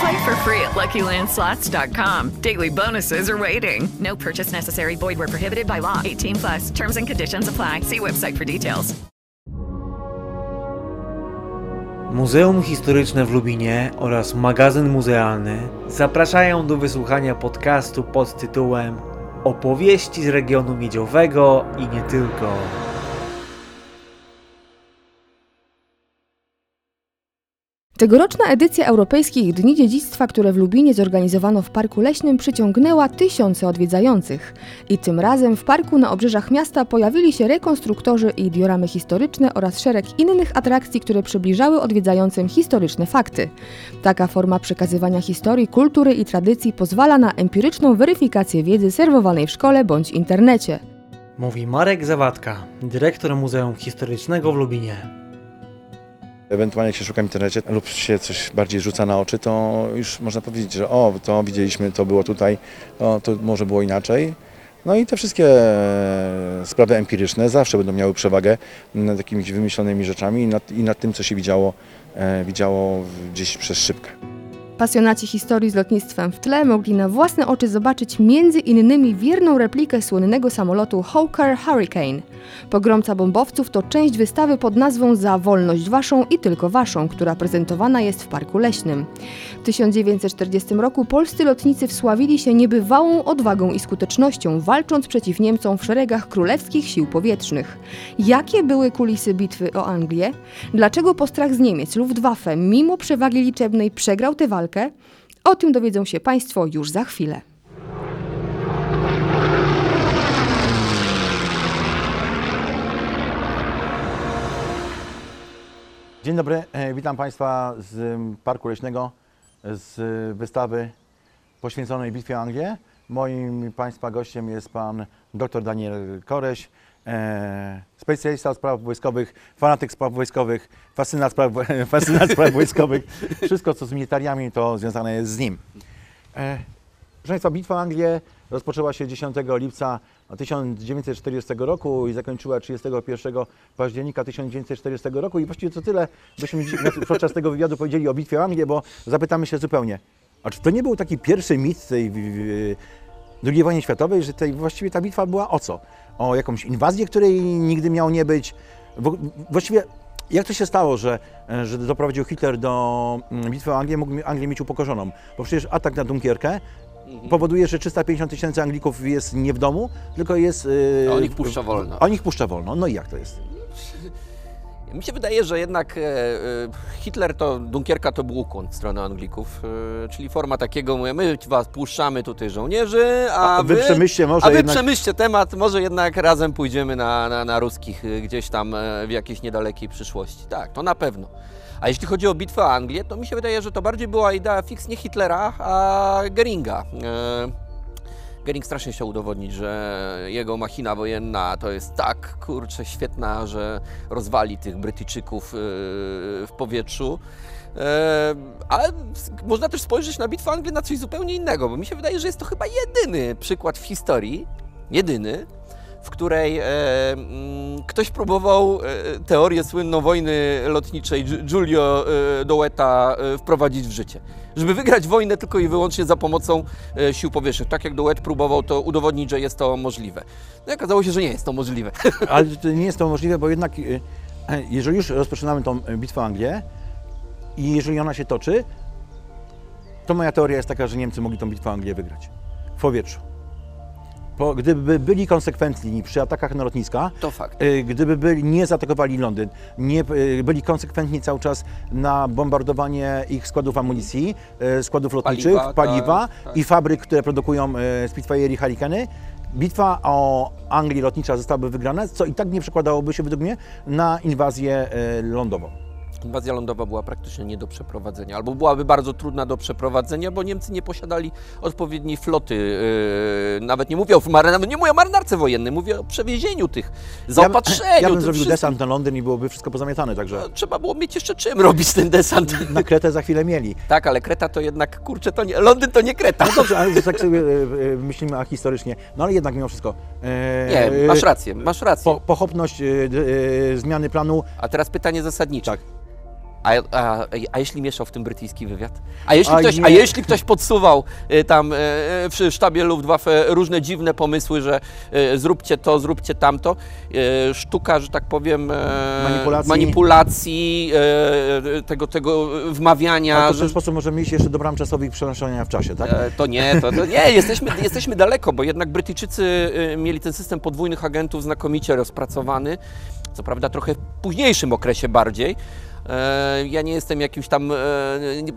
Play for free at LuckyLandSlots.com. Daily bonuses are waiting. No purchase necessary. Void where prohibited by law. 18 plus. Terms and conditions apply. See website for details. Muzeum Historyczne w Lubinie oraz magazyn muzealny zapraszają do wysłuchania podcastu pod tytułem Opowieści z regionu miedziowego i nie tylko. Tegoroczna edycja Europejskich Dni Dziedzictwa, które w Lubinie zorganizowano w Parku Leśnym, przyciągnęła tysiące odwiedzających. I tym razem w parku na obrzeżach miasta pojawili się rekonstruktorzy i dioramy historyczne oraz szereg innych atrakcji, które przybliżały odwiedzającym historyczne fakty. Taka forma przekazywania historii, kultury i tradycji pozwala na empiryczną weryfikację wiedzy serwowanej w szkole bądź internecie. Mówi Marek Zawadka, dyrektor Muzeum Historycznego w Lubinie. Ewentualnie jak się szuka w internecie lub się coś bardziej rzuca na oczy, to już można powiedzieć, że o, to widzieliśmy, to było tutaj, o, to może było inaczej. No i te wszystkie e, sprawy empiryczne zawsze będą miały przewagę nad jakimiś wymyślonymi rzeczami i nad, i nad tym, co się widziało, e, widziało gdzieś przez szybkę. Pasjonaci historii z lotnictwem w tle mogli na własne oczy zobaczyć między innymi wierną replikę słynnego samolotu Hawker Hurricane. Pogromca bombowców to część wystawy pod nazwą Za wolność waszą i tylko waszą, która prezentowana jest w Parku Leśnym. W 1940 roku polscy lotnicy wsławili się niebywałą odwagą i skutecznością, walcząc przeciw Niemcom w szeregach królewskich sił powietrznych. Jakie były kulisy bitwy o Anglię? Dlaczego postrach z Niemiec Luftwaffe mimo przewagi liczebnej przegrał tę walkę? O tym dowiedzą się Państwo już za chwilę. Dzień dobry, e, witam Państwa z m, Parku Leśnego, z wystawy poświęconej Bitwie o Anglię. Moim Państwa gościem jest Pan dr Daniel Koreś, e, specjalista spraw wojskowych, fanatyk spraw wojskowych, fascynat spraw, fascynat spraw wojskowych. Wszystko, co z militariami, to związane jest z nim. E, Proszę Państwa, bitwa o rozpoczęła się 10 lipca 1940 roku i zakończyła 31 października 1940 roku i właściwie to tyle byśmy dziś- podczas tego wywiadu powiedzieli o bitwie o bo zapytamy się zupełnie, a czy to nie był taki pierwszy mit tej II wojny światowej, że tej, właściwie ta bitwa była o co? O jakąś inwazję, której nigdy miało nie być? Właściwie jak to się stało, że, że doprowadził Hitler do mm, bitwy o Anglię, mógł Anglię mieć upokorzoną? Bo przecież atak na Dunkierkę powoduje, że 350 tysięcy Anglików jest nie w domu, tylko jest... yy, A on ich puszcza wolno. On ich puszcza wolno. No i jak to jest? Mi się wydaje, że jednak e, e, Hitler to, Dunkierka to był ukłon w stronę Anglików, e, czyli forma takiego, mówię, my was puszczamy tutaj żołnierzy, a, A wy przemyślcie może a wy jednak- przemyślcie temat, może jednak razem pójdziemy na, na, na ruskich gdzieś tam w jakiejś niedalekiej przyszłości. Tak, to na pewno. A jeśli chodzi o bitwę o Anglię, to mi się wydaje, że to bardziej była idea fix nie Hitlera, a Geringa. Gering strasznie chciał udowodnić, że jego machina wojenna to jest tak, kurczę, świetna, że rozwali tych Brytyjczyków yy, w powietrzu. Yy, Ale można też spojrzeć na bitwę Anglii na coś zupełnie innego, bo mi się wydaje, że jest to chyba jedyny przykład w historii, jedyny, w której e, mm, ktoś próbował e, teorię słynną wojny lotniczej Gi- Giulio e, Doueta e, wprowadzić w życie. Żeby wygrać wojnę tylko i wyłącznie za pomocą sił powietrznych. Tak jak Douet próbował to udowodnić, że jest to możliwe. No i okazało się, że nie jest to możliwe. Ale nie jest to możliwe, bo jednak jeżeli już rozpoczynamy tą bitwę Anglię i jeżeli ona się toczy, to moja teoria jest taka, że Niemcy mogli tą bitwę Anglię wygrać w powietrzu. Po, gdyby byli konsekwentni przy atakach na lotniska, To fakt. y, gdyby byli, nie zaatakowali Londyn, nie, y, byli konsekwentni cały czas na bombardowanie ich składów amunicji, y, składów lotniczych, Paliwa, paliwa, tak, tak. i fabryk, które produkują Spitfire i Hurricane, bitwa o Anglii lotnicza zostałaby wygrana, co i tak nie przekładałoby się według mnie na inwazję lądową. Inwazja lądowa była praktycznie nie do przeprowadzenia, albo byłaby bardzo trudna do przeprowadzenia, bo Niemcy nie posiadali odpowiedniej floty. Yy, nawet nie mówię o nie mówię o marynarce wojennej, mówię o przewiezieniu tych, zaopatrzeniu. Ja, ja bym zrobił wszystkim. desant na Londyn i byłoby wszystko pozamiatane, także Trzeba było mieć jeszcze czym robić ten desant. na Kretę za chwilę mieli. Tak, ale Kreta to jednak, kurczę, to nie, Londyn to nie Kreta. No dobrze, ale tak sobie e, e, myślimy a historycznie, no ale jednak mimo wszystko. e, Nie, masz rację, masz rację. Po, pochopność d- e, zmiany planu. A teraz pytanie zasadnicze. Tak. A, a, a jeśli mieszał w tym brytyjski wywiad? A jeśli, A ktoś, a jeśli ktoś podsuwał y, tam y, w sztabie Luftwaffe różne dziwne pomysły, że y, zróbcie to, zróbcie tamto, y, sztuka, że tak powiem, e, Manipulacji. manipulacji e, tego, tego wmawiania, Ale to w że, ten sposób możemy iść jeszcze do bram czasowych przenoszenia w czasie, tak? E, To nie, to, to nie, jesteśmy, jesteśmy daleko, bo jednak Brytyjczycy y, mieli ten system podwójnych agentów znakomicie rozpracowany, co prawda trochę w późniejszym okresie bardziej. E, Ja nie jestem jakimś tam, e,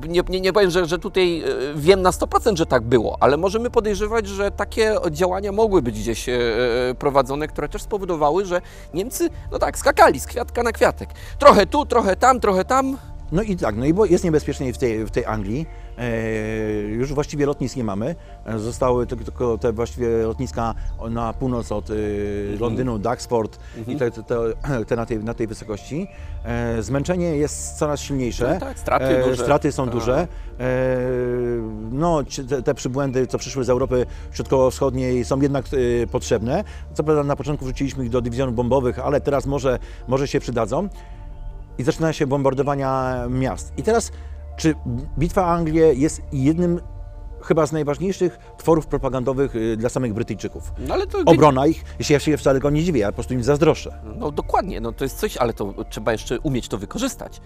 nie, nie, nie powiem, że, że tutaj e, wiem na 100%, że tak było, ale możemy podejrzewać, że takie działania mogły być gdzieś prowadzone, które też spowodowały, że Niemcy, no tak, skakali z kwiatka na kwiatek. Trochę tu, trochę tam, trochę tam, No i tak, no i bo jest niebezpiecznie w tej, w tej Anglii. E, już właściwie lotnisk nie mamy. E, Zostały tylko, te właściwie lotniska na północ od e, Londynu, Duxford i te, te, te, te na, tej, na tej wysokości. Zmęczenie jest coraz silniejsze. No tak, straty duże. straty są Tak. duże. No, te, przybłędy, co przyszły z Europy Środkowo-Wschodniej są jednak potrzebne. Co prawda na początku wrzuciliśmy ich do dywizjonów bombowych, ale teraz może, może się przydadzą i zaczynają się bombardowania miast. I teraz, czy Bitwa o Anglię jest jednym chyba z najważniejszych tworów propagandowych y, dla samych Brytyjczyków? no ale to... Obrona ich, jeśli ja się wcale go nie dziwię, ja po prostu im zazdroszczę. No dokładnie, no to jest coś, ale to trzeba jeszcze umieć to wykorzystać.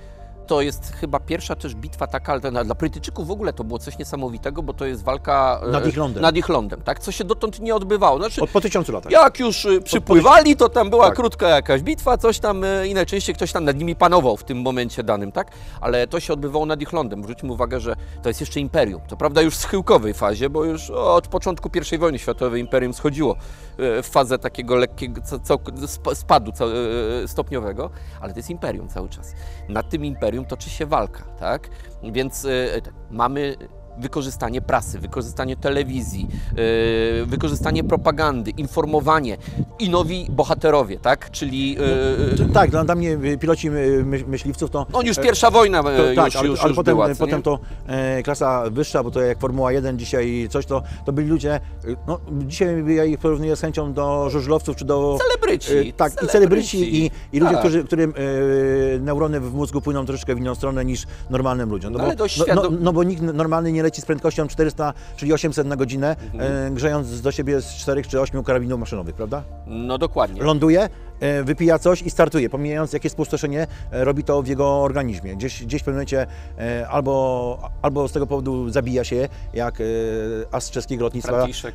To jest chyba pierwsza też bitwa taka, ale dla dla Brytyjczyków w ogóle to było coś niesamowitego, bo to jest walka e, Nad ich lądem. nad ich lądem tak? co się dotąd nie odbywało. Znaczy, Od po tysiącu latach. jak już y, przypływali, to tam była Tak. krótka jakaś bitwa, coś tam y, i najczęściej ktoś tam nad nimi panował w tym momencie danym, tak? Ale to się odbywało nad ich lądem. Zwróćmy uwagę, że to jest jeszcze imperium. To prawda już w schyłkowej fazie, bo już od początku I wojny światowej imperium schodziło w fazę takiego lekkiego spadu stopniowego, ale to jest imperium cały czas. Nad tym imperium toczy się walka, tak? Więc y, tak, mamy wykorzystanie prasy, wykorzystanie telewizji, yy, wykorzystanie propagandy, informowanie i nowi bohaterowie, tak? Czyli yy, Czy- Tak, dla, dla mnie y, piloci y, my, myśliwców to... no już pierwsza wojna To, yy, tak, już, ale, już, ale już potem, była, potem to e, klasa wyższa, bo to jak Formuła 1 dzisiaj coś, to, to byli ludzie, no dzisiaj ja ich porównuję z chęcią do żużlowców czy do... Celebryci, e, tak, i celebryci. celebryci i, i ludzie, Tak. którzy, którym e, neurony w mózgu płyną troszeczkę w inną stronę niż normalnym ludziom. No, No bo, ale dość no, no, świadom- no bo nikt normalny nie leci z prędkością 400 czyli 800 na godzinę, Mhm. e, grzejąc do siebie z 4 czy 8 karabinów maszynowych, prawda? No dokładnie. ląduje, e, wypija coś i startuje. Pomijając jakie spustoszenie e, robi to w jego organizmie. Gdzieś, gdzieś w pewnym momencie albo, albo z tego powodu zabija się, jak as czeskiego lotnictwa tak.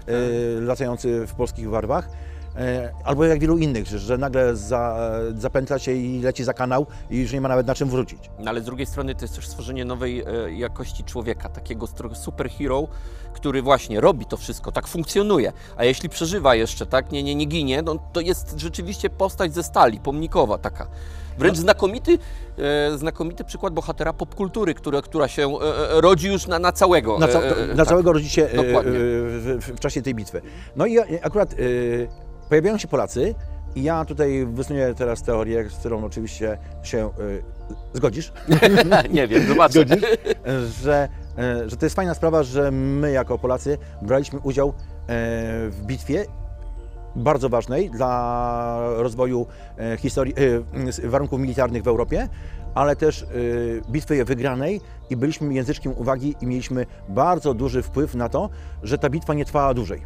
latający w polskich warwach. E, Albo jak wielu innych, że, nagle za, zapętla się i leci za kanał i już nie ma nawet na czym wrócić. No ale z drugiej strony to jest też stworzenie nowej e, jakości człowieka, takiego superhero, który właśnie robi to wszystko, tak funkcjonuje. A jeśli przeżywa jeszcze, tak, nie, nie, nie ginie, no, to jest rzeczywiście postać ze stali, pomnikowa taka. Wręcz znakomity, e, znakomity przykład bohatera popkultury, która, która się e, rodzi już na, na całego. Na, ca- na tak. całego rodzi się w, w, czasie tej bitwy. No i akurat pojawiają się Polacy i ja tutaj wysnuję teraz teorię, z którą oczywiście się e, zgodzisz. nie wiem, zobaczę. Zgodzisz? że, e, że to jest fajna sprawa, że my jako Polacy braliśmy udział e, w bitwie bardzo ważnej dla rozwoju e, historii, e, s- warunków militarnych w Europie, ale też e, bitwy wygranej i byliśmy języczkiem uwagi i mieliśmy bardzo duży wpływ na to, że ta bitwa nie trwała dłużej.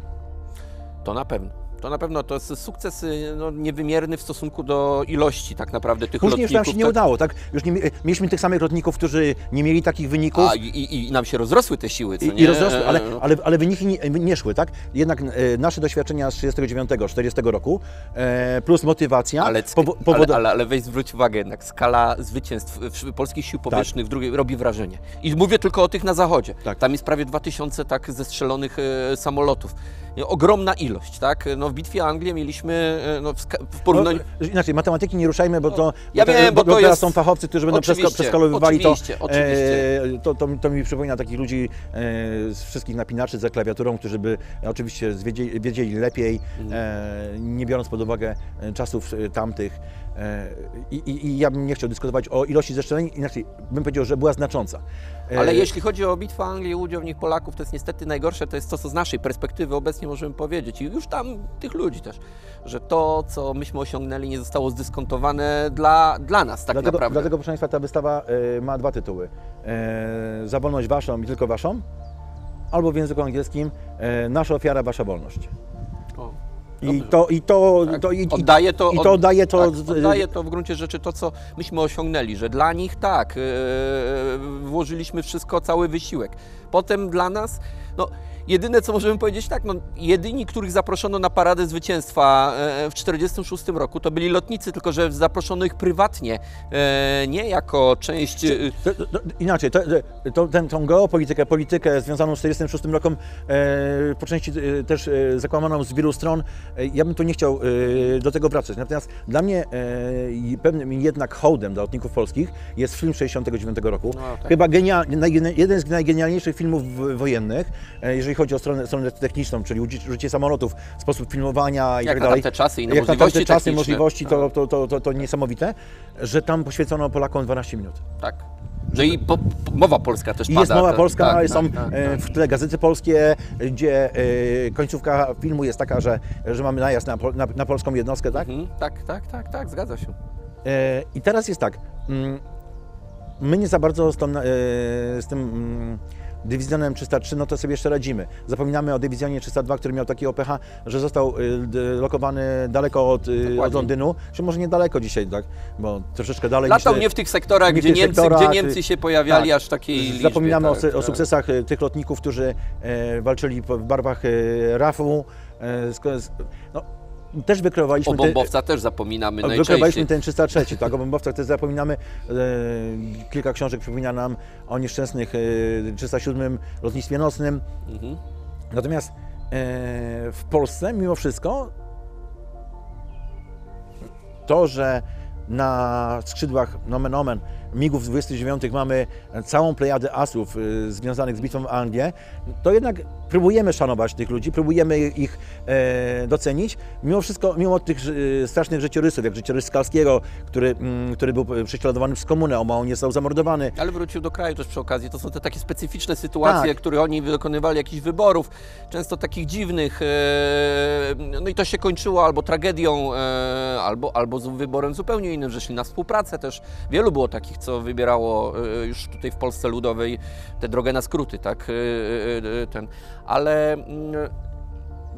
To na pewno. To na pewno to jest sukces y, no, niewymierny w stosunku do ilości tak naprawdę tych Później już lotników. nam się nie tak? udało, tak? Już nie, mi- mieliśmy tych samych lotników, którzy nie mieli takich wyników. A, i, i, I nam się rozrosły te siły, co I, nie? I rozrosły, ale, E, ale, ale wyniki nie, nie szły, tak? Jednak e, nasze doświadczenia z 39-40 roku e, plus motywacja Ale, powo- ale, powodu- ale, ale weź zwróć uwagę jednak, skala zwycięstw w- polskich sił powietrznych w drugiej robi wrażenie. I mówię tylko o tych na zachodzie. Tak. Tam jest prawie 2000 tak zestrzelonych e, samolotów. Ogromna ilość, tak? No, w bitwie o Anglię mieliśmy e, no, w, porównaniu... No, inaczej, matematyki nie ruszajmy, bo to. Ja bo wiem, bo to teraz jest- są fachowcy, którzy będą Oczywiście, przeska- przeskalowywali to. oczywiście, oczywiście. E, to, to. To mi przypomina takich ludzi e, z wszystkich napinaczy za klawiaturą, którzy by oczywiście wiedzieli, wiedzieli lepiej, Mhm. e, nie biorąc pod uwagę e, czasów e, tamtych. E, i, i, I ja bym nie chciał dyskutować o ilości zestrzeleń, inaczej bym powiedział, że była znacząca. E, Ale jeśli chodzi o bitwę Anglii i udział w nich Polaków, to jest niestety najgorsze, to jest to, co z naszej perspektywy obecnie możemy powiedzieć. I już tam tych ludzi też, że to, co myśmy osiągnęli, nie zostało zdyskontowane dla, dla nas tak dlatego, naprawdę. dlatego, proszę Państwa, ta wystawa e, ma dwa tytuły. E, za wolność Waszą i tylko Waszą, albo w języku angielskim e, Nasza ofiara, Wasza wolność. I to, i to, Tak. to, i- oddaje to, i to oddaje to, tak, oddaje to w gruncie rzeczy to, co myśmy osiągnęli, że dla nich tak, yy, włożyliśmy wszystko, cały wysiłek. Potem dla nas, no jedyne co możemy powiedzieć tak, no jedyni, których zaproszono na paradę zwycięstwa e, w 1946 roku, to byli lotnicy, tylko że zaproszono ich prywatnie, e, nie jako część... e, To, to, inaczej, to, to, ten, tą geopolitykę, politykę związaną z 1946 rokiem, e, po części e, też e, zakłamaną z wielu stron, e, ja bym tu nie chciał e, do tego wracać. Natomiast dla mnie e, pewnym jednak hołdem dla lotników polskich jest film 69 roku. No, tak. Chyba genial, jeden z najgenialniejszych filmów wojennych, e, jeżeli chodzi o stronę, stronę techniczną, czyli użycie, samolotów, sposób filmowania i Jak tak dalej. tamte czasy i Jak możliwości tamte czasy, możliwości, to, Tak. to, to, to, to niesamowite, że tam poświęcono Polakom 12 minut. tak. No i po, mowa polska też pada. jest mowa tak, polska, tak, są tak, tak, e, tak. w tle gazety polskie, gdzie e, końcówka filmu jest taka, że, że mamy najazd na, na, na polską jednostkę, tak? Mhm, tak, tak, tak, tak, zgadza się. E, I teraz jest tak, mm, my nie za bardzo z, tą, z tym mm, dywizjonem 303, no to sobie jeszcze radzimy. Zapominamy o dywizjonie 302, który miał takiego pecha, że został d- lokowany daleko od, e, od. Londynu, czy może niedaleko dzisiaj, tak? Bo troszeczkę dalej Latał nie w tych sektorach, nie gdzie, tych Niemcy, sektorach, gdzie Niemcy się pojawiali tak. aż takiej liczbie. Zapominamy o, tak, sy- o tak. sukcesach tych lotników, którzy e, walczyli w barwach e, RAF-u. E, no, też wykreowaliśmy... O te- bombowca też zapominamy Wykreowaliśmy najczęściej. ten 303, tak? O bombowcach też zapominamy. E, kilka książek przypomina nam o nieszczęsnych e, 307 lotnictwie nocnym. Mhm. Natomiast e, w Polsce mimo wszystko to, że na skrzydłach nomen omen MIGów 29 mamy całą plejadę asów y, związanych z bitwą o Anglię, to jednak próbujemy szanować tych ludzi, próbujemy ich e, docenić. Mimo wszystko, mimo tych y, strasznych życiorysów, jak życiorys Skalskiego, który, mm, który był prześladowany przez komunę, o mało nie został zamordowany, Ale wrócił do kraju też przy okazji. To są te takie specyficzne sytuacje, Tak. które oni wykonywali jakichś wyborów, często takich dziwnych. e, No i to się kończyło albo tragedią, e, albo, albo z wyborem zupełnie innym, że szli na współpracę też. Wielu było takich, co wybierało e, już tutaj w Polsce Ludowej tę drogę na skróty, tak? e, e, Ten. Ale mm,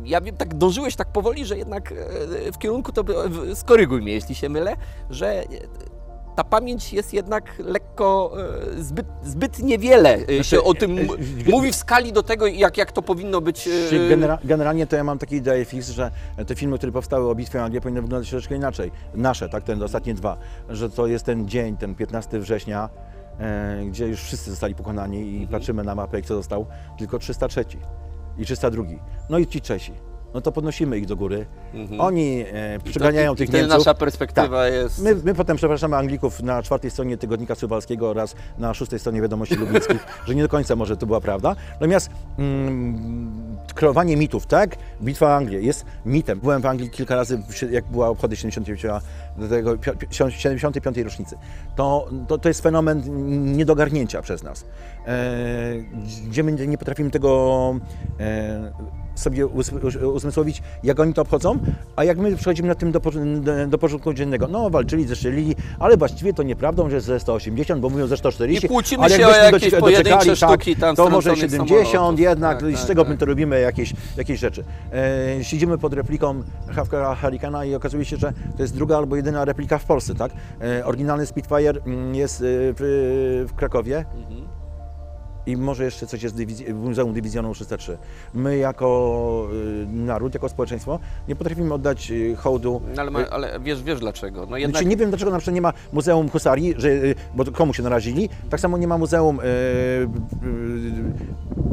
ja wiem, tak dążyłeś tak powoli, że jednak e, w kierunku to skoryguj mnie, jeśli się mylę, że e, ta pamięć jest jednak lekko, e, zbyt, zbyt niewiele e, się Znaczy, o tym mówi w skali do tego, jak, jak to powinno być. genera- generalnie to ja mam taki idea fix, że te filmy, które powstały o bitwie o Anglię powinny wyglądać troszeczkę inaczej. Nasze, tak, ten ostatnie dwa. Że to jest ten dzień, ten 15 września, gdzie już wszyscy zostali pokonani i Mhm. patrzymy na mapę, kto został, tylko 303 i 302. No i ci Czesi. No to podnosimy ich do góry. Mhm. Oni e, przyganiają tych Niemców. nasza perspektywa Tak. jest. My, my potem przepraszamy Anglików na czwartej stronie Tygodnika Suwalskiego oraz na szóstej stronie Wiadomości Lublickich, że nie do końca może to była prawda. Natomiast mm, kreowanie mitów, tak? Bitwa o Anglię jest mitem. Byłem w Anglii kilka razy, jak była obchody 75 do tego pio- pio- 75. rocznicy. To, to, to jest fenomen niedogarnięcia przez nas, e, gdzie my nie potrafimy tego e, sobie uzmysłowić, jak oni to obchodzą, a jak my przechodzimy nad tym do, do, do porządku dziennego. No, walczyli, zeszczelili, ale właściwie to nieprawdą, że ze 180, bo mówią ze 140. I kłócimy ale się jakbyśmy o jakieś docie- pojedyncze doczekali, sztuki tak, tam To może strąconych 70, samolotów. jednak, Tak, i z tak, czego tak. my to robimy jakieś, jakieś rzeczy. E, siedzimy pod repliką Hawkera Hurricana i okazuje się, że to jest druga albo jedyna replika w Polsce, tak? E, oryginalny Spitfire mm, jest e, w, w Krakowie. I może jeszcze coś jest w, dywizji, w Muzeum Dywizjonu 303. My jako y, naród, jako społeczeństwo nie potrafimy oddać y, hołdu. No, ale, ma, ale wiesz, wiesz dlaczego? No jednak... Znaczy, nie wiem dlaczego na przykład nie ma Muzeum Husarii, że, y, bo komu się narazili. Tak samo nie ma Muzeum y, y,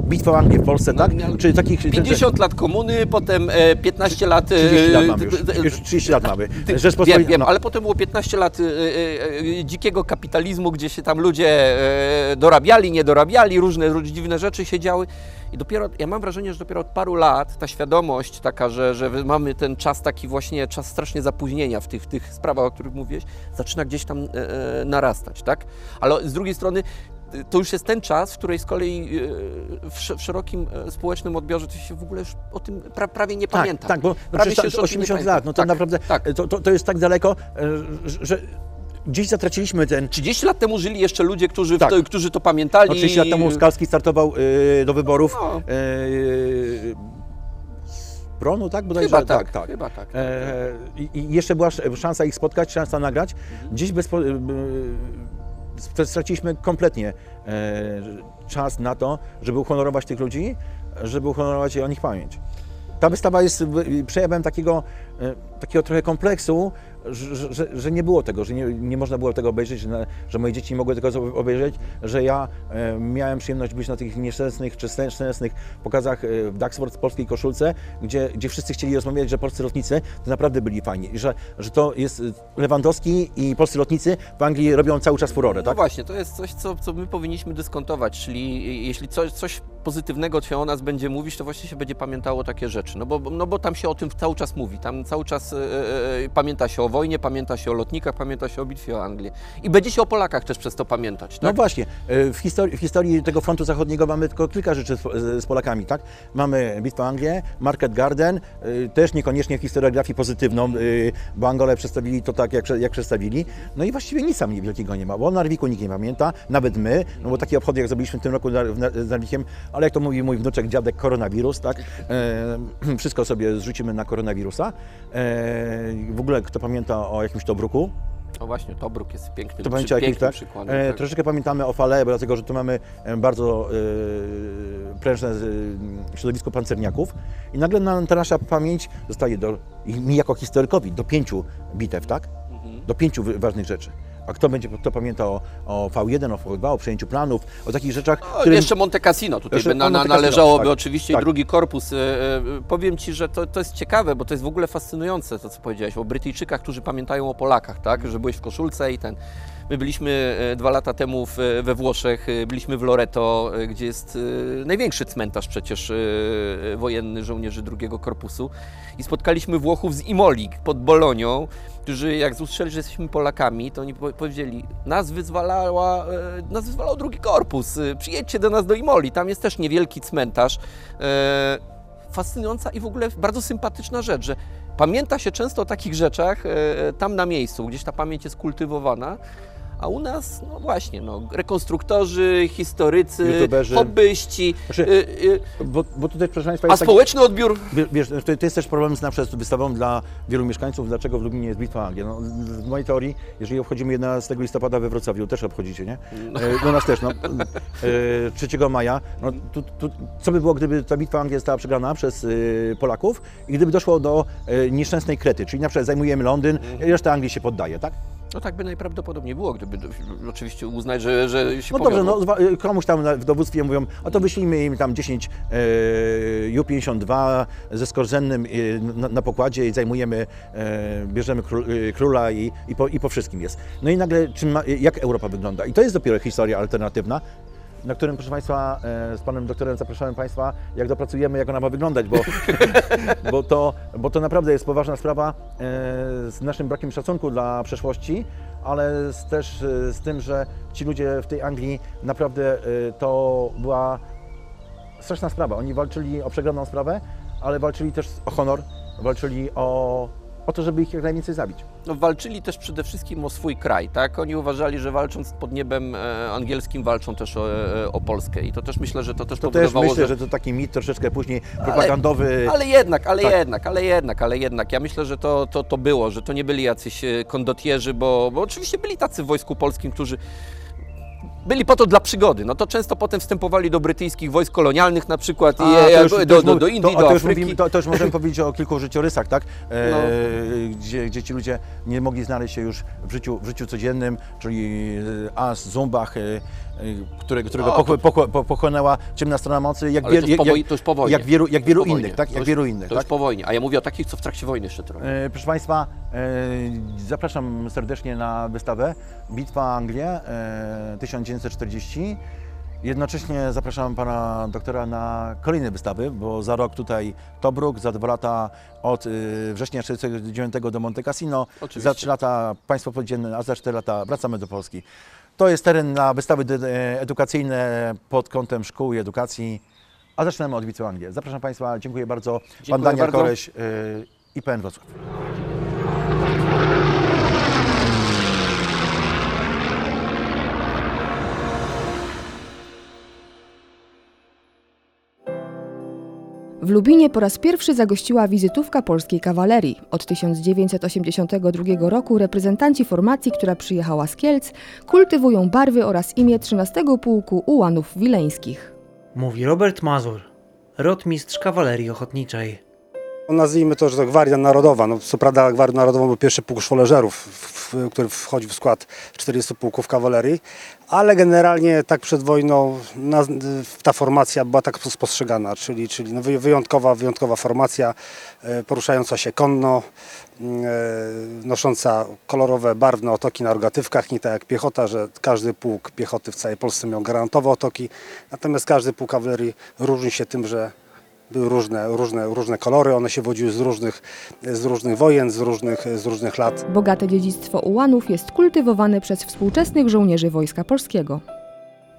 Bitwy o Anglię w Polsce, tak? No, ale Czy takich... 50 lat komuny, potem e, 15 lat... e, 30 lat mamy już. Już 30 lat mamy. Wiem, wiem, no. ale potem było 15 lat e, e, e, dzikiego kapitalizmu, gdzie się tam ludzie e, dorabiali, nie dorabiali, różne, różne dziwne rzeczy się działy. I dopiero, ja mam wrażenie, że dopiero od paru lat ta świadomość taka, że, że mamy ten czas taki właśnie, czas strasznie zapóźnienia w tych, tych sprawach, o których mówiłeś, zaczyna gdzieś tam e, e, narastać, tak? Ale z drugiej strony e, to już jest ten czas, w której z kolei e, w, sz- w szerokim społecznym odbiorze to się w ogóle już o tym pra, prawie nie Tak, pamięta. tak, bo prawie przecież już o to tym nie 80 pamięta. lat, no to Tak, naprawdę tak. to, to, to jest tak daleko, że gdzieś zatraciliśmy ten... 30 lat temu żyli jeszcze ludzie, którzy, Tak. to, którzy to pamiętali. No, 30 lat temu Skalski startował y, do wyborów No. y, z Pronu, tak? Bodajże, Chyba tak, tak, tak. chyba tak. E, i, I jeszcze była sz- szansa ich spotkać, szansa nagrać. Gdzieś bez, po- y, y, straciliśmy kompletnie e, czas na to, żeby uhonorować tych ludzi, żeby uhonorować o nich pamięć. Ta wystawa jest przejawem takiego, e, takiego trochę kompleksu, że, że- że, nie było tego, że nie, nie można było tego obejrzeć, że, że moje dzieci nie mogły tego obejrzeć, że ja e, miałem przyjemność być na tych nieszczęsnych czy szczęsnych pokazach e, w Daxford w polskiej koszulce, gdzie, gdzie wszyscy chcieli rozmawiać, że polscy lotnicy to naprawdę byli fajni i że, że to jest Lewandowski i polscy lotnicy w Anglii robią cały czas furorę, No tak? właśnie, to jest coś, co, co my powinniśmy dyskontować, czyli jeśli coś, coś pozytywnego się o nas będzie mówić, to właśnie się będzie pamiętało takie rzeczy, no bo, no bo tam się o tym cały czas mówi, tam cały czas e, e, pamięta się o wojnie, pamięta się o lotnikach, pamięta się o bitwie o Anglię i będzie się o Polakach też przez to pamiętać, No tak? właśnie, e, w historii, w historii tego frontu zachodniego mamy tylko kilka rzeczy z, z Polakami, tak? Mamy Bitwę o Anglię, Market Garden, też niekoniecznie historiografii pozytywną, bo Angole przedstawili to tak, jak, jak przedstawili. No i właściwie nic tam wielkiego nie ma, bo o Narwiku nikt nie pamięta, nawet my, no bo takie obchody jak zrobiliśmy w tym roku z Narwikiem, ale jak to mówi mój wnuczek, dziadek, koronawirus, tak? E, wszystko sobie zrzucimy na koronawirusa. E, w ogóle kto pamięta o jakimś Tobruku? O właśnie, Tobruk jest pięknym, To przy, pięknym tak? przykładem. E, tak. Troszeczkę pamiętamy o fale, bo dlatego, że tu mamy e, bardzo e, prężne e, środowisko pancerniaków i nagle na, ta nasza pamięć zostaje do, mi jako historykowi do pięciu bitew, tak? Mhm. Do pięciu ważnych rzeczy. A kto będzie, kto pamięta o, o V1, o V2, o przejęciu planów, o takich rzeczach, No, którym- Jeszcze Monte Cassino tutaj by na, na, należałoby tak, oczywiście tak. drugi korpus. E, e, Powiem Ci, że to, to jest ciekawe, bo to jest w ogóle fascynujące to, co powiedziałeś o Brytyjczykach, którzy pamiętają o Polakach, tak? Że byłeś w koszulce i ten... My byliśmy e, dwa lata temu w, we Włoszech, e, byliśmy w Loreto, e, gdzie jest e, największy cmentarz przecież e, e, wojenny żołnierzy drugiego korpusu i spotkaliśmy Włochów z Imoli pod Bolonią, którzy jak usłyszeli, że jesteśmy Polakami, to oni po- powiedzieli, nas wyzwalała, e, nas wyzwalał drugi korpus, e, przyjedźcie do nas do Imoli, tam jest też niewielki cmentarz. E, Fascynująca i w ogóle bardzo sympatyczna rzecz, że pamięta się często o takich rzeczach tam na miejscu, gdzieś ta pamięć jest kultywowana, a u nas, no właśnie, no, rekonstruktorzy, historycy, YouTuberzy. hobbyści, Znaczy, e, e, bo, bo tutaj, proszę Państwa, a jest taki- społeczny odbiór Wie- Wiesz, to, to jest też problem z na przykład wystawą dla wielu mieszkańców, dlaczego w Lublinie jest Bitwa Anglii. No, w mojej teorii, jeżeli obchodzimy 11 listopada we Wrocławiu, też obchodzicie, nie? E, Do nas też, no. E, 3 maja. No, tu, tu, co by było, gdyby ta Bitwa Anglii została przegrana przez e, Polaków i gdyby doszło do e, nieszczęsnej Krety, czyli na przykład zajmujemy Londyn i reszta Anglii się poddaje, tak? No tak by najprawdopodobniej było, gdyby do, oczywiście uznać, że, że się No dobrze, powiodło. no, zwa- komuś tam w dowództwie mówią, a to wyślijmy im tam 10 e, Ju-52 ze skorzennym e, na, na pokładzie i zajmujemy, e, bierzemy król, e, króla i, i, po, i po wszystkim jest. No i nagle, czym jak Europa wygląda? I to jest dopiero historia alternatywna. Na którym, proszę Państwa, e, z Panem Doktorem zapraszamy Państwa, jak dopracujemy, jak ona ma wyglądać, bo, bo, to, bo to naprawdę jest poważna sprawa e, z naszym brakiem szacunku dla przeszłości, ale z, też e, z tym, że ci ludzie w tej Anglii naprawdę to była straszna sprawa. Oni walczyli o przegraną sprawę, ale walczyli też o honor, walczyli o, o to, żeby ich jak najwięcej zabić. No, walczyli też przede wszystkim o swój kraj, tak? Oni uważali, że walcząc pod niebem e, angielskim walczą też o, e, o Polskę i to też myślę, że to też To też myślę, że to taki mit troszeczkę później propagandowy. Ale jednak, ale Tak. jednak, ale jednak, ale jednak. Ja myślę, że to, to, to było, że to nie byli jacyś e, kondotierzy, bo, bo oczywiście byli tacy w wojsku polskim, którzy byli po to dla przygody. No to często potem wstępowali do brytyjskich wojsk kolonialnych na przykład i A, e, to już- do, do, Indii, to, do to już Afryki. mówimy, to, to już możemy powiedzieć o kilku życiorysach, tak? E, No. gdzie, gdzie ci ludzie nie mogli znaleźć się już w życiu, w życiu codziennym, czyli e, As, Zumbach, e, e, które, którego O, pochł- po- pochłonęła ciemna strona mocy, jak, to po, jak, to wojnie. jak wielu, jak To wielu innych, tak? To Jak już- wielu innych, To już tak? po wojnie. A ja mówię o takich, co w trakcie wojny jeszcze to robili. E, Proszę Państwa, e, zapraszam serdecznie na wystawę Bitwa Anglia e, 1940. Jednocześnie zapraszam Pana Doktora na kolejne wystawy, bo za rok tutaj Tobruk, za dwa lata od y, września 1949 do Monte Cassino, Oczywiście. za trzy lata Państwo Podziemne, a za cztery lata wracamy do Polski. To jest teren na wystawy e, edukacyjne pod kątem szkół i edukacji, a zaczynamy od Anglii. Zapraszam Państwa, dziękuję bardzo. Pan Dziękuję Daniel bardzo. Koleś y, IPN Wrocław. W Lubinie po raz pierwszy zagościła wizytówka polskiej kawalerii. Od 1982 roku reprezentanci formacji, która przyjechała z Kielc, kultywują barwy oraz imię 13 Pułku Ułanów Wileńskich. Mówi Robert Mazur, rotmistrz kawalerii ochotniczej. Nazwijmy to, że to Gwardia Narodowa. No, co prawda Gwardią Narodową był pierwszy pułk szwoleżerów, który wchodzi w skład 40 pułków kawalerii, ale generalnie tak przed wojną na, ta formacja była tak spostrzegana, czyli, czyli no wy- wyjątkowa, wyjątkowa formacja, e, poruszająca się konno, e, nosząca kolorowe, barwne otoki na rogatywkach, nie tak jak piechota, że każdy pułk piechoty w całej Polsce miał granatowe otoki, natomiast każdy pułk kawalerii różni się tym, że były różne, różne, różne kolory, one się wodziły z różnych, z różnych wojen, z różnych, z różnych lat. Bogate dziedzictwo Ułanów jest kultywowane przez współczesnych żołnierzy Wojska Polskiego.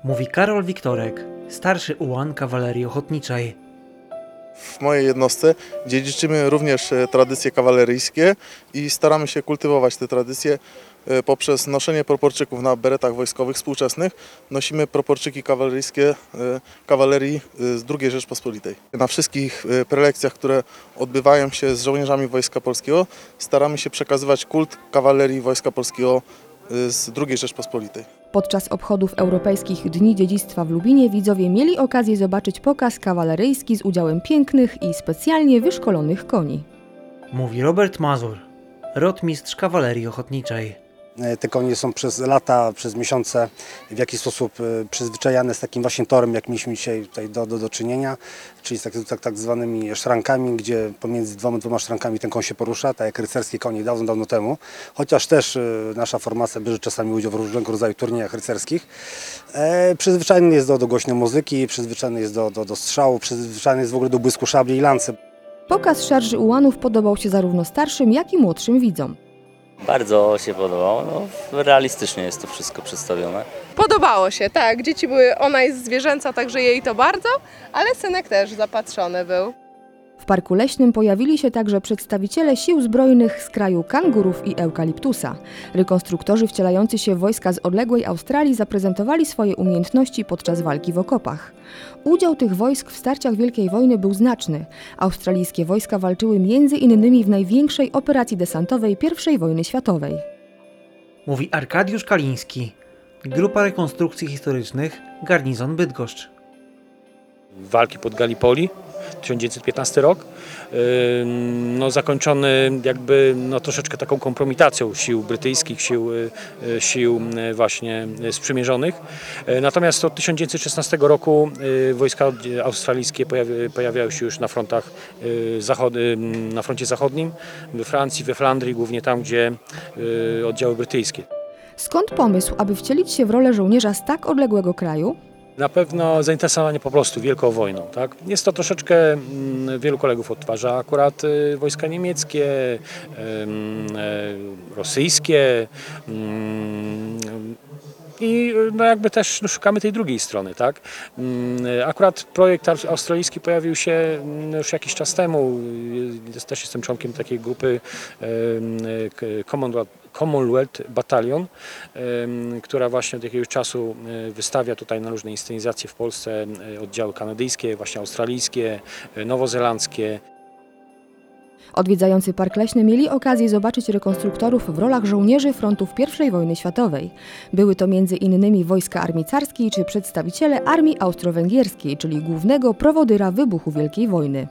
Mówi Karol Wiktorek, starszy ułan kawalerii ochotniczej. W mojej jednostce dziedziczymy również e, tradycje kawaleryjskie i staramy się kultywować te tradycje e, poprzez noszenie proporczyków na beretach wojskowych współczesnych. Nosimy proporczyki kawaleryjskie e, kawalerii z II Rzeczpospolitej. Na wszystkich prelekcjach, które odbywają się z żołnierzami Wojska Polskiego, staramy się przekazywać kult kawalerii Wojska Polskiego z II Rzeczpospolitej. Podczas obchodów Europejskich Dni Dziedzictwa w Lubinie widzowie mieli okazję zobaczyć pokaz kawaleryjski z udziałem pięknych i specjalnie wyszkolonych koni. Mówi Robert Mazur, rotmistrz kawalerii ochotniczej. E, Te konie są przez lata, przez miesiące w jakiś sposób e, przyzwyczajane z takim właśnie torem, jak mieliśmy dzisiaj tutaj do, do, do czynienia, czyli z tak, tak, tak zwanymi szrankami, gdzie pomiędzy dwoma, dwoma szrankami ten koń się porusza, tak jak rycerskie konie dawno, dawno temu. Chociaż też e, nasza formacja bierze czasami udział w różnego rodzaju turniejach rycerskich. E, przyzwyczajony jest do, do głośnej muzyki, przyzwyczajony jest do, do, do strzału, przyzwyczajony jest w ogóle do błysku szabli i lancy. Pokaz szarży Ułanów podobał się zarówno starszym, jak i młodszym widzom. Bardzo się podobało. No, realistycznie jest to wszystko przedstawione. Podobało się, tak. Dzieci były, ona jest zwierzęca, także jej to bardzo, ale synek też zapatrzony był. W Parku Leśnym pojawili się także przedstawiciele sił zbrojnych z kraju kangurów i eukaliptusa. Rekonstruktorzy wcielający się w wojska z odległej Australii zaprezentowali swoje umiejętności podczas walki w okopach. Udział tych wojsk w starciach Wielkiej Wojny był znaczny. Australijskie wojska walczyły między innymi w największej operacji desantowej I wojny światowej. Mówi Arkadiusz Kaliński, Grupa Rekonstrukcji Historycznych, Garnizon Bydgoszcz. walki pod Gallipoli, 1915 rok, no, zakończony jakby no, troszeczkę taką kompromitacją sił brytyjskich, sił, y, y, sił y, właśnie sprzymierzonych. Natomiast od 1916 roku wojska australijskie pojawi, pojawiały się już na frontach na froncie zachodnim, we Francji, we Flandrii, głównie tam, gdzie oddziały brytyjskie. Skąd pomysł, aby wcielić się w rolę żołnierza z tak odległego kraju? Na pewno zainteresowanie po prostu Wielką Wojną. Tak? Jest to troszeczkę, mm, wielu kolegów odtwarza akurat y, wojska niemieckie, e, rosyjskie mm, i no jakby też no, szukamy tej drugiej strony. Tak? Mm, Akurat projekt aus- australijski pojawił się już jakiś czas temu. Też jestem członkiem takiej grupy k- Commonwealth Commonwealth Battalion, która właśnie od jakiegoś czasu e, wystawia tutaj na różne inscenizacje w Polsce e, oddziały kanadyjskie, właśnie australijskie, e, nowozelandzkie. Odwiedzający Park Leśny mieli okazję zobaczyć rekonstruktorów w rolach żołnierzy frontów I wojny światowej. Były to między innymi wojska armii carskiej czy przedstawiciele armii austro-węgierskiej, czyli głównego prowodyra wybuchu Wielkiej Wojny.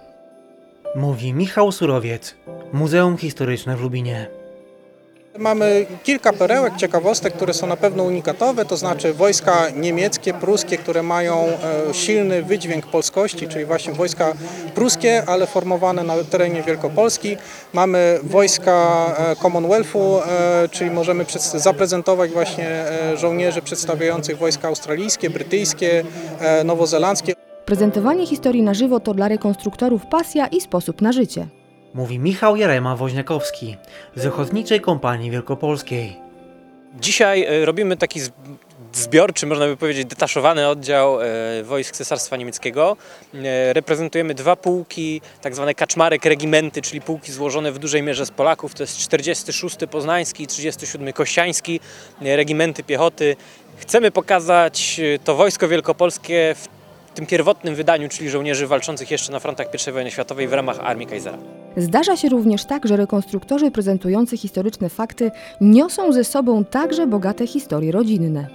Mówi Michał Surowiec, Muzeum Historyczne w Lubinie. Mamy kilka perełek, ciekawostek, które są na pewno unikatowe, to znaczy wojska niemieckie, pruskie, które mają e, silny wydźwięk polskości, czyli właśnie wojska pruskie, ale formowane na terenie Wielkopolski. Mamy wojska e, Commonwealthu, e, czyli możemy zaprezentować właśnie żołnierzy przedstawiających wojska australijskie, brytyjskie, nowozelandzkie. Prezentowanie historii na żywo to dla rekonstruktorów pasja i sposób na życie. Mówi Michał Jarema Woźniakowski z Ochotniczej Kompanii Wielkopolskiej. Dzisiaj e, robimy taki zbiorczy, można by powiedzieć, detaszowany oddział e, wojsk Cesarstwa Niemieckiego. E, Reprezentujemy dwa pułki, tak zwane kaczmarek regimenty, czyli pułki złożone w dużej mierze z Polaków. To jest 46 Poznański i 37 Kościański, regimenty piechoty. Chcemy pokazać to wojsko wielkopolskie w tym pierwotnym wydaniu, czyli żołnierzy walczących jeszcze na frontach I wojny światowej w ramach Armii Kaisera. Zdarza się również tak, że rekonstruktorzy prezentujący historyczne fakty niosą ze sobą także bogate historie rodzinne.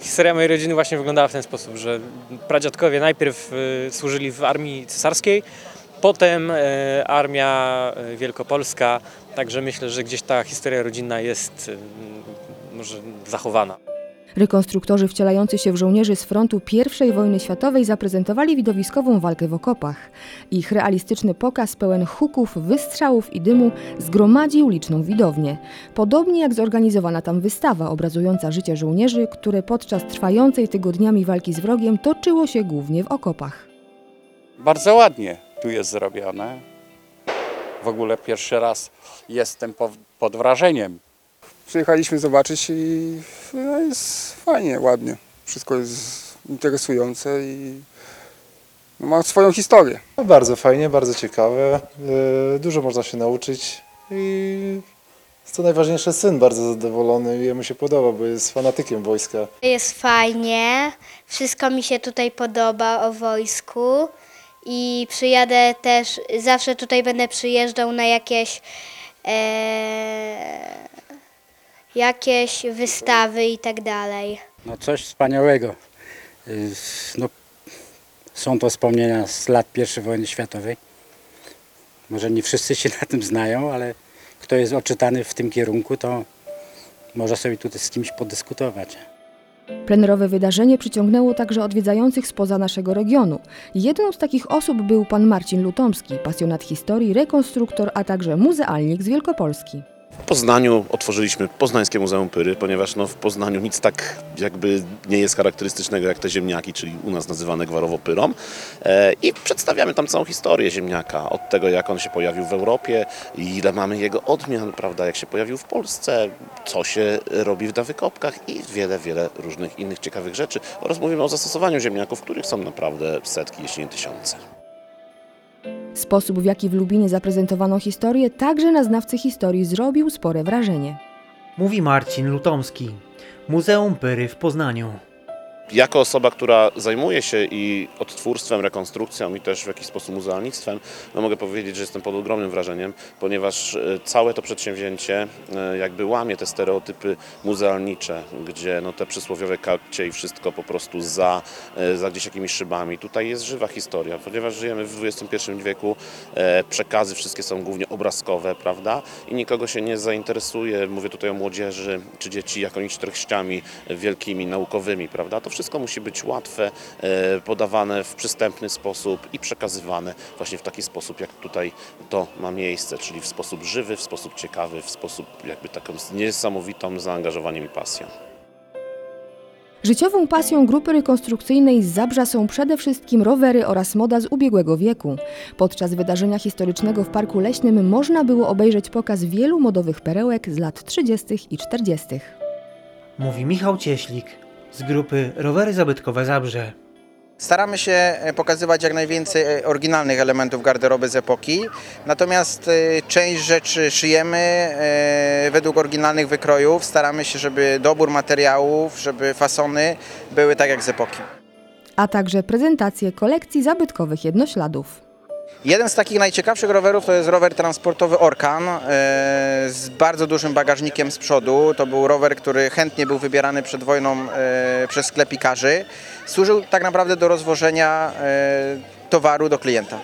Historia mojej rodziny właśnie wyglądała w ten sposób, że pradziadkowie najpierw e, służyli w armii cesarskiej, potem e, armia e, wielkopolska, także myślę, że gdzieś ta historia rodzinna jest e, może zachowana. Rekonstruktorzy wcielający się w żołnierzy z frontu I wojny światowej zaprezentowali widowiskową walkę w okopach. Ich realistyczny pokaz pełen huków, wystrzałów i dymu zgromadził liczną widownię. Podobnie jak zorganizowana tam wystawa obrazująca życie żołnierzy, które podczas trwającej tygodniami walki z wrogiem toczyło się głównie w okopach. Bardzo ładnie tu jest zrobione. W ogóle pierwszy raz jestem po, pod wrażeniem. Przyjechaliśmy zobaczyć i no jest fajnie, ładnie. Wszystko jest interesujące i no ma swoją historię. No, bardzo fajnie, bardzo ciekawe. Yy, Dużo można się nauczyć i co najważniejsze, syn bardzo zadowolony i jemu się podoba, bo jest fanatykiem wojska. Jest fajnie, wszystko mi się tutaj podoba o wojsku i przyjadę też, zawsze tutaj będę przyjeżdżał na jakieś, e, jakieś wystawy i tak dalej. No coś wspaniałego. Y, No, są to wspomnienia z lat I wojny światowej. Może nie wszyscy się na tym znają, ale kto jest oczytany w tym kierunku, to może sobie tutaj z kimś podyskutować. Plenerowe wydarzenie przyciągnęło także odwiedzających spoza naszego regionu. Jedną z takich osób był pan Marcin Lutomski, pasjonat historii, rekonstruktor, a także muzealnik z Wielkopolski. W Poznaniu otworzyliśmy Poznańskie Muzeum Pyry, ponieważ no, w Poznaniu nic tak jakby nie jest charakterystycznego jak te ziemniaki, czyli u nas nazywane gwarowo pyrą. E, I przedstawiamy tam całą historię ziemniaka, od tego jak on się pojawił w Europie, ile mamy jego odmian, prawda, jak się pojawił w Polsce, co się robi na wykopkach i wiele, wiele różnych innych ciekawych rzeczy. Oraz mówimy o zastosowaniu ziemniaków, których są naprawdę setki, jeśli nie tysiące. Sposób, w jaki w Lubinie zaprezentowano historię, także na znawcy historii zrobił spore wrażenie. Mówi Marcin Lutomski, Muzeum Pyry w Poznaniu. Jako osoba, która zajmuje się i odtwórstwem, rekonstrukcją i też w jakiś sposób muzealnictwem, no mogę powiedzieć, że jestem pod ogromnym wrażeniem, ponieważ e, całe to przedsięwzięcie e, jakby łamie te stereotypy muzealnicze, gdzie no te przysłowiowe kapcie i wszystko po prostu za, e, za gdzieś jakimiś szybami. Tutaj jest żywa historia, ponieważ żyjemy w XXI wieku, przekazy wszystkie są głównie obrazkowe, prawda? I nikogo się nie zainteresuje, mówię tutaj o młodzieży czy dzieci, jakimiś treściami wielkimi, naukowymi, prawda? To wszystko musi być łatwe, e, podawane w przystępny sposób i przekazywane właśnie w taki sposób, jak tutaj to ma miejsce, czyli w sposób żywy, w sposób ciekawy, w sposób jakby taką z niesamowitą zaangażowaniem i pasją. Życiową pasją grupy rekonstrukcyjnej z Zabrza są przede wszystkim rowery oraz moda z ubiegłego wieku. Podczas wydarzenia historycznego w Parku Leśnym można było obejrzeć pokaz wielu modowych perełek z lat 30. i 40. Mówi Michał Cieślik z grupy Rowery Zabytkowe Zabrze. Staramy się e, pokazywać jak najwięcej e, oryginalnych elementów garderoby z epoki, natomiast e, część rzeczy szyjemy według oryginalnych wykrojów. Staramy się, żeby dobór materiałów, żeby fasony były tak jak z epoki. A także prezentację kolekcji zabytkowych jednośladów. Jeden z takich najciekawszych rowerów to jest rower transportowy Orkan e, z bardzo dużym bagażnikiem z przodu. To był rower, który chętnie był wybierany przed wojną e, przez sklepikarzy. Służył tak naprawdę do rozwożenia e, towaru do klienta.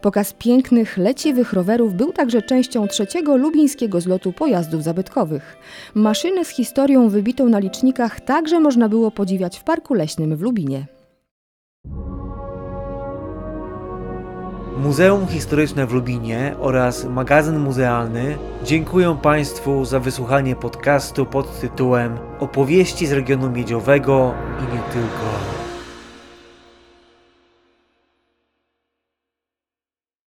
Pokaz pięknych, leciwych rowerów był także częścią trzeciego lubińskiego zlotu pojazdów zabytkowych. Maszyny z historią wybitą na licznikach także można było podziwiać w Parku Leśnym w Lubinie. Muzeum Historyczne w Lubinie oraz magazyn muzealny dziękuję Państwu za wysłuchanie podcastu pod tytułem Opowieści z regionu miedziowego i nie tylko.